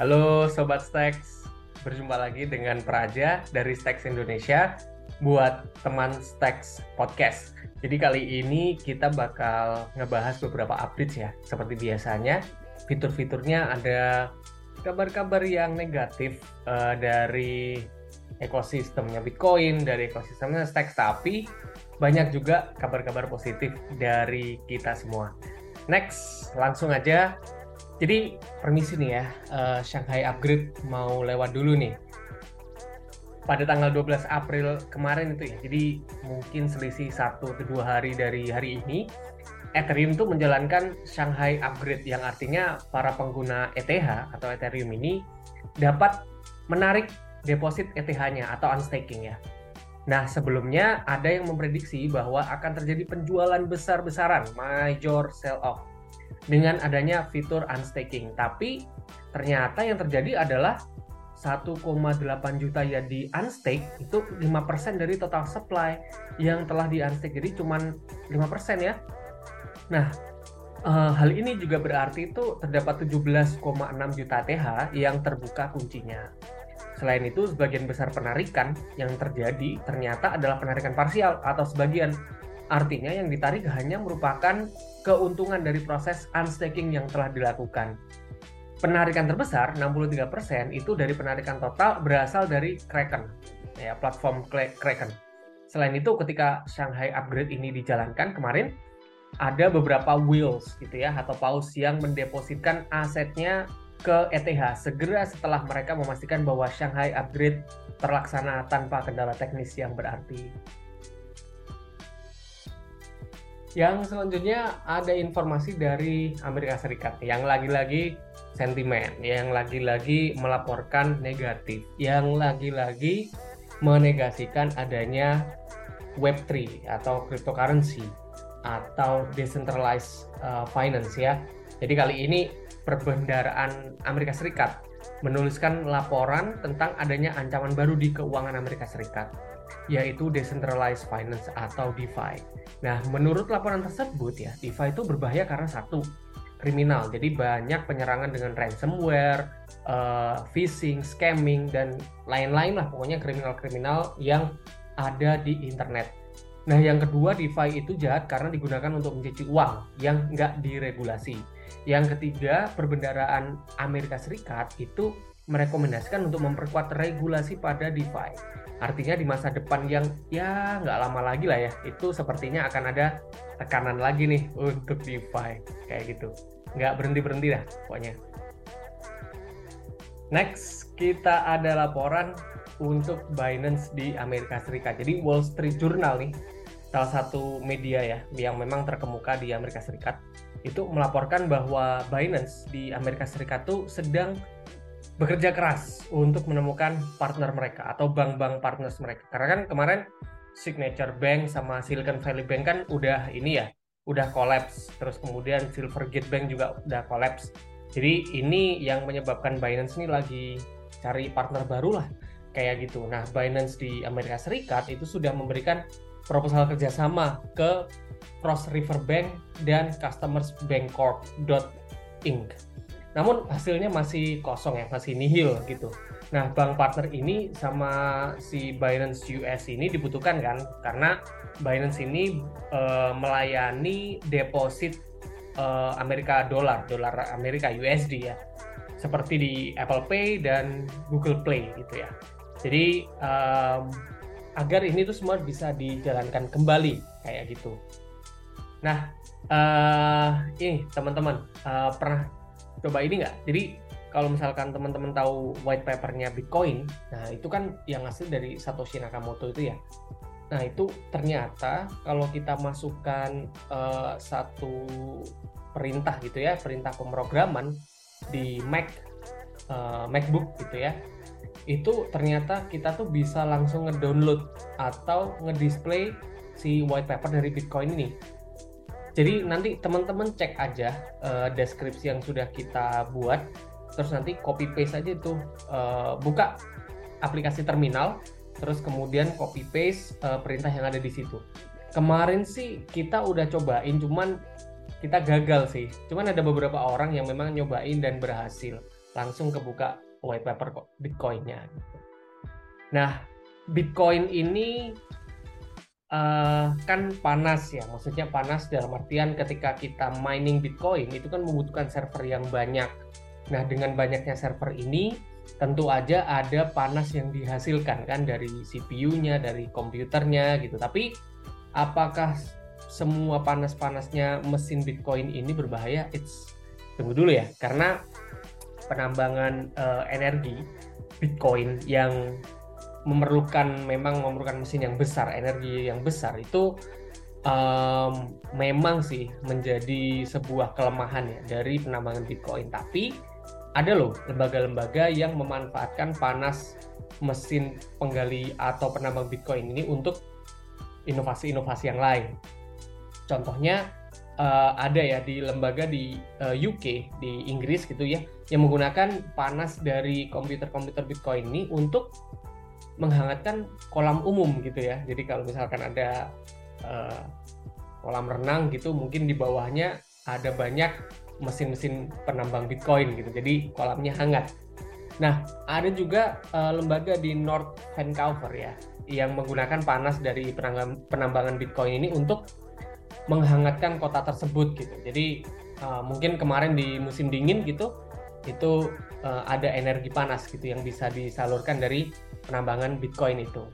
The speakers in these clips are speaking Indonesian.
Halo Sobat Stacks, berjumpa lagi dengan Praja dari Stacks Indonesia buat teman Stacks Podcast. Jadi kali ini kita bakal ngebahas beberapa updates ya. Seperti biasanya, fitur-fiturnya ada kabar-kabar yang negatif uh, dari ekosistemnya Bitcoin, dari ekosistemnya Stacks, tapi banyak juga kabar-kabar positif dari kita semua. Next, langsung aja. Jadi permisi nih ya, uh, Shanghai Upgrade mau lewat dulu nih. Pada tanggal 12 April kemarin itu ya, jadi mungkin selisih satu atau dua hari dari hari ini, Ethereum itu menjalankan Shanghai Upgrade yang artinya para pengguna ETH atau Ethereum ini dapat menarik deposit ETH-nya atau unstaking ya. Nah, sebelumnya ada yang memprediksi bahwa akan terjadi penjualan besar-besaran, major sell off dengan adanya fitur unstaking. Tapi ternyata yang terjadi adalah 1,8 juta ya di unstake itu 5% dari total supply yang telah di unstake. Jadi cuma 5% ya. Nah, uh, hal ini juga berarti itu terdapat 17,6 juta TH yang terbuka kuncinya. Selain itu, sebagian besar penarikan yang terjadi ternyata adalah penarikan parsial atau sebagian. Artinya yang ditarik hanya merupakan keuntungan dari proses unstaking yang telah dilakukan. Penarikan terbesar, 63%, itu dari penarikan total berasal dari Kraken, ya, platform Kraken. Selain itu, ketika Shanghai Upgrade ini dijalankan kemarin, ada beberapa wheels gitu ya atau paus yang mendepositkan asetnya ke ETH segera setelah mereka memastikan bahwa Shanghai Upgrade terlaksana tanpa kendala teknis yang berarti. Yang selanjutnya ada informasi dari Amerika Serikat yang lagi-lagi sentimen, yang lagi-lagi melaporkan negatif, yang lagi-lagi menegasikan adanya Web3 atau cryptocurrency atau decentralized uh, finance ya. Jadi kali ini Perbendaraan Amerika Serikat menuliskan laporan tentang adanya ancaman baru di keuangan Amerika Serikat, yaitu decentralized finance atau DeFi. Nah, menurut laporan tersebut ya, DeFi itu berbahaya karena satu, kriminal. Jadi banyak penyerangan dengan ransomware, uh, phishing, scamming, dan lain-lain lah pokoknya kriminal-kriminal yang ada di internet. Nah, yang kedua, DeFi itu jahat karena digunakan untuk mencuci uang yang nggak diregulasi yang ketiga, perbendaraan Amerika Serikat itu merekomendasikan untuk memperkuat regulasi pada DeFi. Artinya di masa depan yang ya nggak lama lagi lah ya, itu sepertinya akan ada tekanan lagi nih untuk DeFi kayak gitu. Nggak berhenti-berhenti dah pokoknya. Next, kita ada laporan untuk Binance di Amerika Serikat. Jadi Wall Street Journal nih, salah satu media ya yang memang terkemuka di Amerika Serikat itu melaporkan bahwa Binance di Amerika Serikat tuh sedang bekerja keras untuk menemukan partner mereka atau bank-bank partners mereka. Karena kan kemarin Signature Bank sama Silicon Valley Bank kan udah ini ya, udah collapse. Terus kemudian Silvergate Bank juga udah collapse. Jadi ini yang menyebabkan Binance ini lagi cari partner baru lah kayak gitu. Nah, Binance di Amerika Serikat itu sudah memberikan proposal kerjasama ke Cross River Bank dan Customers Bank Corp. Inc. Namun hasilnya masih kosong ya, masih nihil gitu. Nah, bank partner ini sama si Binance US ini dibutuhkan kan, karena Binance ini uh, melayani deposit uh, Amerika dolar, dolar Amerika USD ya, seperti di Apple Pay dan Google Play gitu ya. Jadi um, agar ini tuh semua bisa dijalankan kembali kayak gitu. Nah, uh, ini teman-teman uh, pernah coba ini nggak? Jadi kalau misalkan teman-teman tahu white papernya Bitcoin, nah itu kan yang hasil dari Satoshi Nakamoto itu ya. Nah itu ternyata kalau kita masukkan uh, satu perintah gitu ya, perintah pemrograman di Mac, uh, MacBook gitu ya, itu ternyata kita tuh bisa langsung ngedownload atau ngedisplay si white paper dari Bitcoin ini. Jadi nanti teman-teman cek aja uh, deskripsi yang sudah kita buat, terus nanti copy paste aja itu uh, buka aplikasi terminal, terus kemudian copy paste uh, perintah yang ada di situ. Kemarin sih kita udah cobain, cuman kita gagal sih. Cuman ada beberapa orang yang memang nyobain dan berhasil. langsung kebuka white paper Bitcoinnya. Nah, Bitcoin ini uh, kan panas ya, maksudnya panas dalam artian ketika kita mining Bitcoin itu kan membutuhkan server yang banyak. Nah, dengan banyaknya server ini tentu aja ada panas yang dihasilkan kan dari CPU-nya, dari komputernya gitu. Tapi apakah semua panas-panasnya mesin Bitcoin ini berbahaya? It's tunggu dulu ya, karena penambangan uh, energi Bitcoin yang memerlukan memang memerlukan mesin yang besar, energi yang besar itu um, memang sih menjadi sebuah kelemahan ya dari penambangan Bitcoin. Tapi ada loh lembaga-lembaga yang memanfaatkan panas mesin penggali atau penambang Bitcoin ini untuk inovasi-inovasi yang lain. Contohnya uh, ada ya di lembaga di uh, eh, UK di Inggris gitu ya yang menggunakan panas dari komputer-komputer Bitcoin ini untuk menghangatkan kolam umum gitu ya. Jadi kalau misalkan ada uh, kolam renang gitu, mungkin di bawahnya ada banyak mesin-mesin penambang Bitcoin gitu. Jadi kolamnya hangat. Nah, ada juga uh, lembaga di North Vancouver ya yang menggunakan panas dari penambangan Bitcoin ini untuk menghangatkan kota tersebut gitu. Jadi uh, mungkin kemarin di musim dingin gitu itu uh, ada energi panas gitu yang bisa disalurkan dari penambangan Bitcoin itu.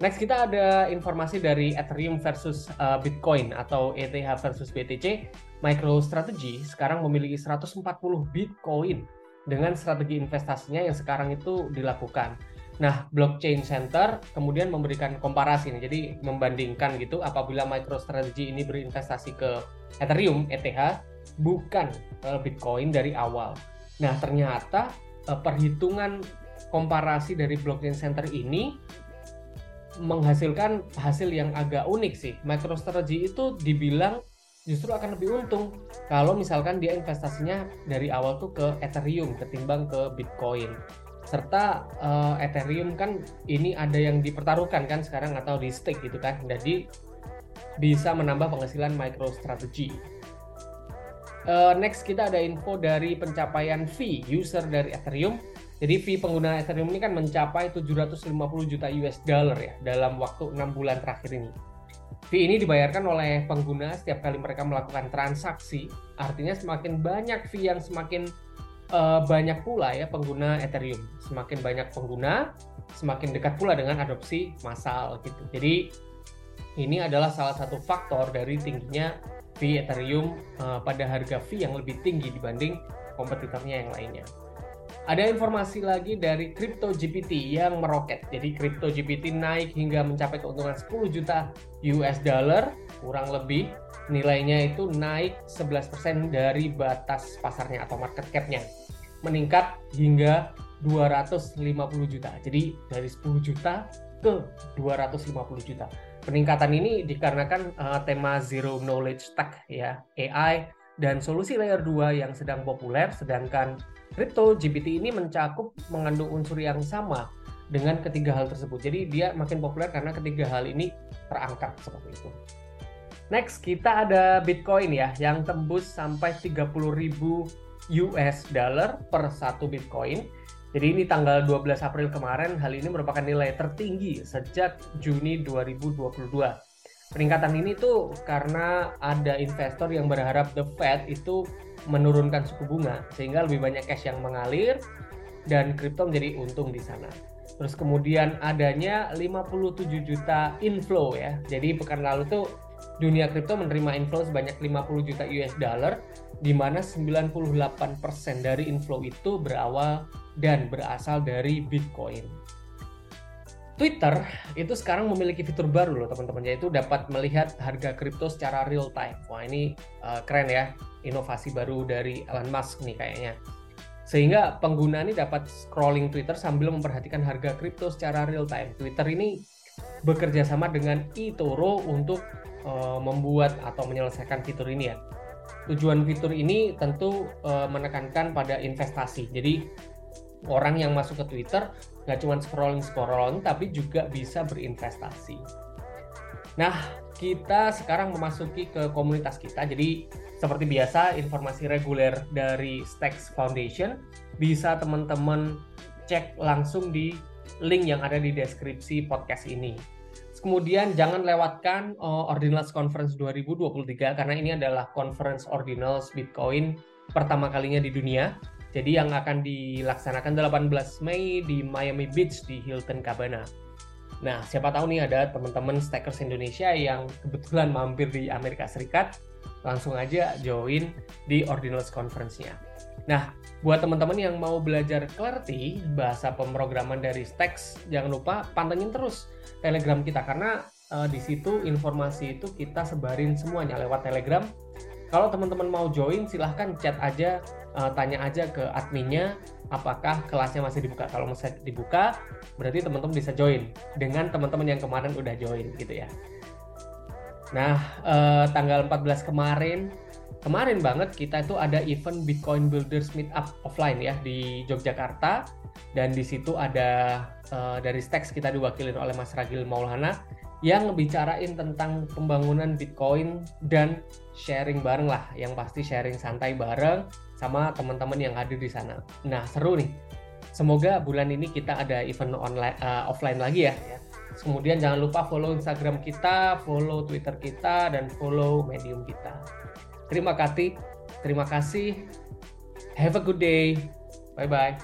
Next kita ada informasi dari Ethereum versus uh, Bitcoin atau ETH versus BTC. MicroStrategy sekarang memiliki 140 Bitcoin dengan strategi investasinya yang sekarang itu dilakukan. Nah, Blockchain Center kemudian memberikan komparasi nih. Jadi membandingkan gitu apabila MicroStrategy ini berinvestasi ke Ethereum ETH bukan uh, Bitcoin dari awal. Nah, ternyata uh, perhitungan komparasi dari blockchain center ini menghasilkan hasil yang agak unik sih. MicroStrategy itu dibilang justru akan lebih untung kalau misalkan dia investasinya dari awal tuh ke Ethereum ketimbang ke Bitcoin. Serta uh, Ethereum kan ini ada yang dipertaruhkan kan sekarang atau di stake gitu kan. Jadi bisa menambah penghasilan MicroStrategy. Uh, next kita ada info dari pencapaian fee user dari Ethereum jadi fee pengguna Ethereum ini kan mencapai 750 juta US dollar ya dalam waktu enam bulan terakhir ini. Fee ini dibayarkan oleh pengguna setiap kali mereka melakukan transaksi. Artinya semakin banyak fee yang semakin uh, banyak pula ya pengguna Ethereum. Semakin banyak pengguna, semakin dekat pula dengan adopsi massal gitu. Jadi ini adalah salah satu faktor dari tingginya fee Ethereum uh, pada harga fee yang lebih tinggi dibanding kompetitornya yang lainnya. Ada informasi lagi dari Crypto GPT yang meroket. Jadi Crypto GPT naik hingga mencapai keuntungan 10 juta US dollar, kurang lebih nilainya itu naik 11% dari batas pasarnya atau market cap-nya. Meningkat hingga 250 juta. Jadi dari 10 juta ke 250 juta. Peningkatan ini dikarenakan uh, tema zero knowledge tech ya, AI dan solusi layer 2 yang sedang populer sedangkan Crypto GPT ini mencakup mengandung unsur yang sama dengan ketiga hal tersebut. Jadi dia makin populer karena ketiga hal ini terangkat seperti itu. Next, kita ada Bitcoin ya yang tembus sampai 30.000 US dollar per satu Bitcoin. Jadi ini tanggal 12 April kemarin, hal ini merupakan nilai tertinggi sejak Juni 2022. Peningkatan ini tuh karena ada investor yang berharap The Fed itu menurunkan suku bunga sehingga lebih banyak cash yang mengalir dan kripto menjadi untung di sana. Terus kemudian adanya 57 juta inflow ya. Jadi pekan lalu tuh dunia kripto menerima inflow sebanyak 50 juta US dollar di mana 98% dari inflow itu berawal dan berasal dari Bitcoin. Twitter itu sekarang memiliki fitur baru loh teman-teman yaitu dapat melihat harga kripto secara real time. Wah ini uh, keren ya inovasi baru dari Elon Musk nih kayaknya. Sehingga pengguna ini dapat scrolling Twitter sambil memperhatikan harga kripto secara real time. Twitter ini bekerja sama dengan eToro untuk uh, membuat atau menyelesaikan fitur ini ya. Tujuan fitur ini tentu uh, menekankan pada investasi. Jadi orang yang masuk ke Twitter nggak cuma scrolling scrolling tapi juga bisa berinvestasi. Nah kita sekarang memasuki ke komunitas kita jadi seperti biasa informasi reguler dari Stacks Foundation bisa teman-teman cek langsung di link yang ada di deskripsi podcast ini. Kemudian jangan lewatkan uh, Ordinals Conference 2023 karena ini adalah conference Ordinals Bitcoin pertama kalinya di dunia. Jadi yang akan dilaksanakan 18 Mei di Miami Beach di Hilton Cabana. Nah, siapa tahu nih ada teman-teman stakers Indonesia yang kebetulan mampir di Amerika Serikat, langsung aja join di Ordinals Conference-nya. Nah, buat teman-teman yang mau belajar Clarity, bahasa pemrograman dari Stacks, jangan lupa pantengin terus Telegram kita karena uh, di situ informasi itu kita sebarin semuanya lewat Telegram. Kalau teman-teman mau join, silahkan chat aja, uh, tanya aja ke adminnya apakah kelasnya masih dibuka. Kalau masih dibuka, berarti teman-teman bisa join dengan teman-teman yang kemarin udah join gitu ya. Nah, uh, tanggal 14 kemarin kemarin banget kita itu ada event Bitcoin Builders Meetup offline ya di Yogyakarta dan di situ ada uh, dari Stacks kita diwakilin oleh Mas Ragil Maulana yang ngebicarain tentang pembangunan Bitcoin dan sharing bareng lah yang pasti sharing santai bareng sama teman-teman yang hadir di sana. Nah, seru nih. Semoga bulan ini kita ada event online uh, offline lagi ya. Kemudian jangan lupa follow Instagram kita, follow Twitter kita dan follow Medium kita. Terima kasih. Terima kasih. Have a good day. Bye bye.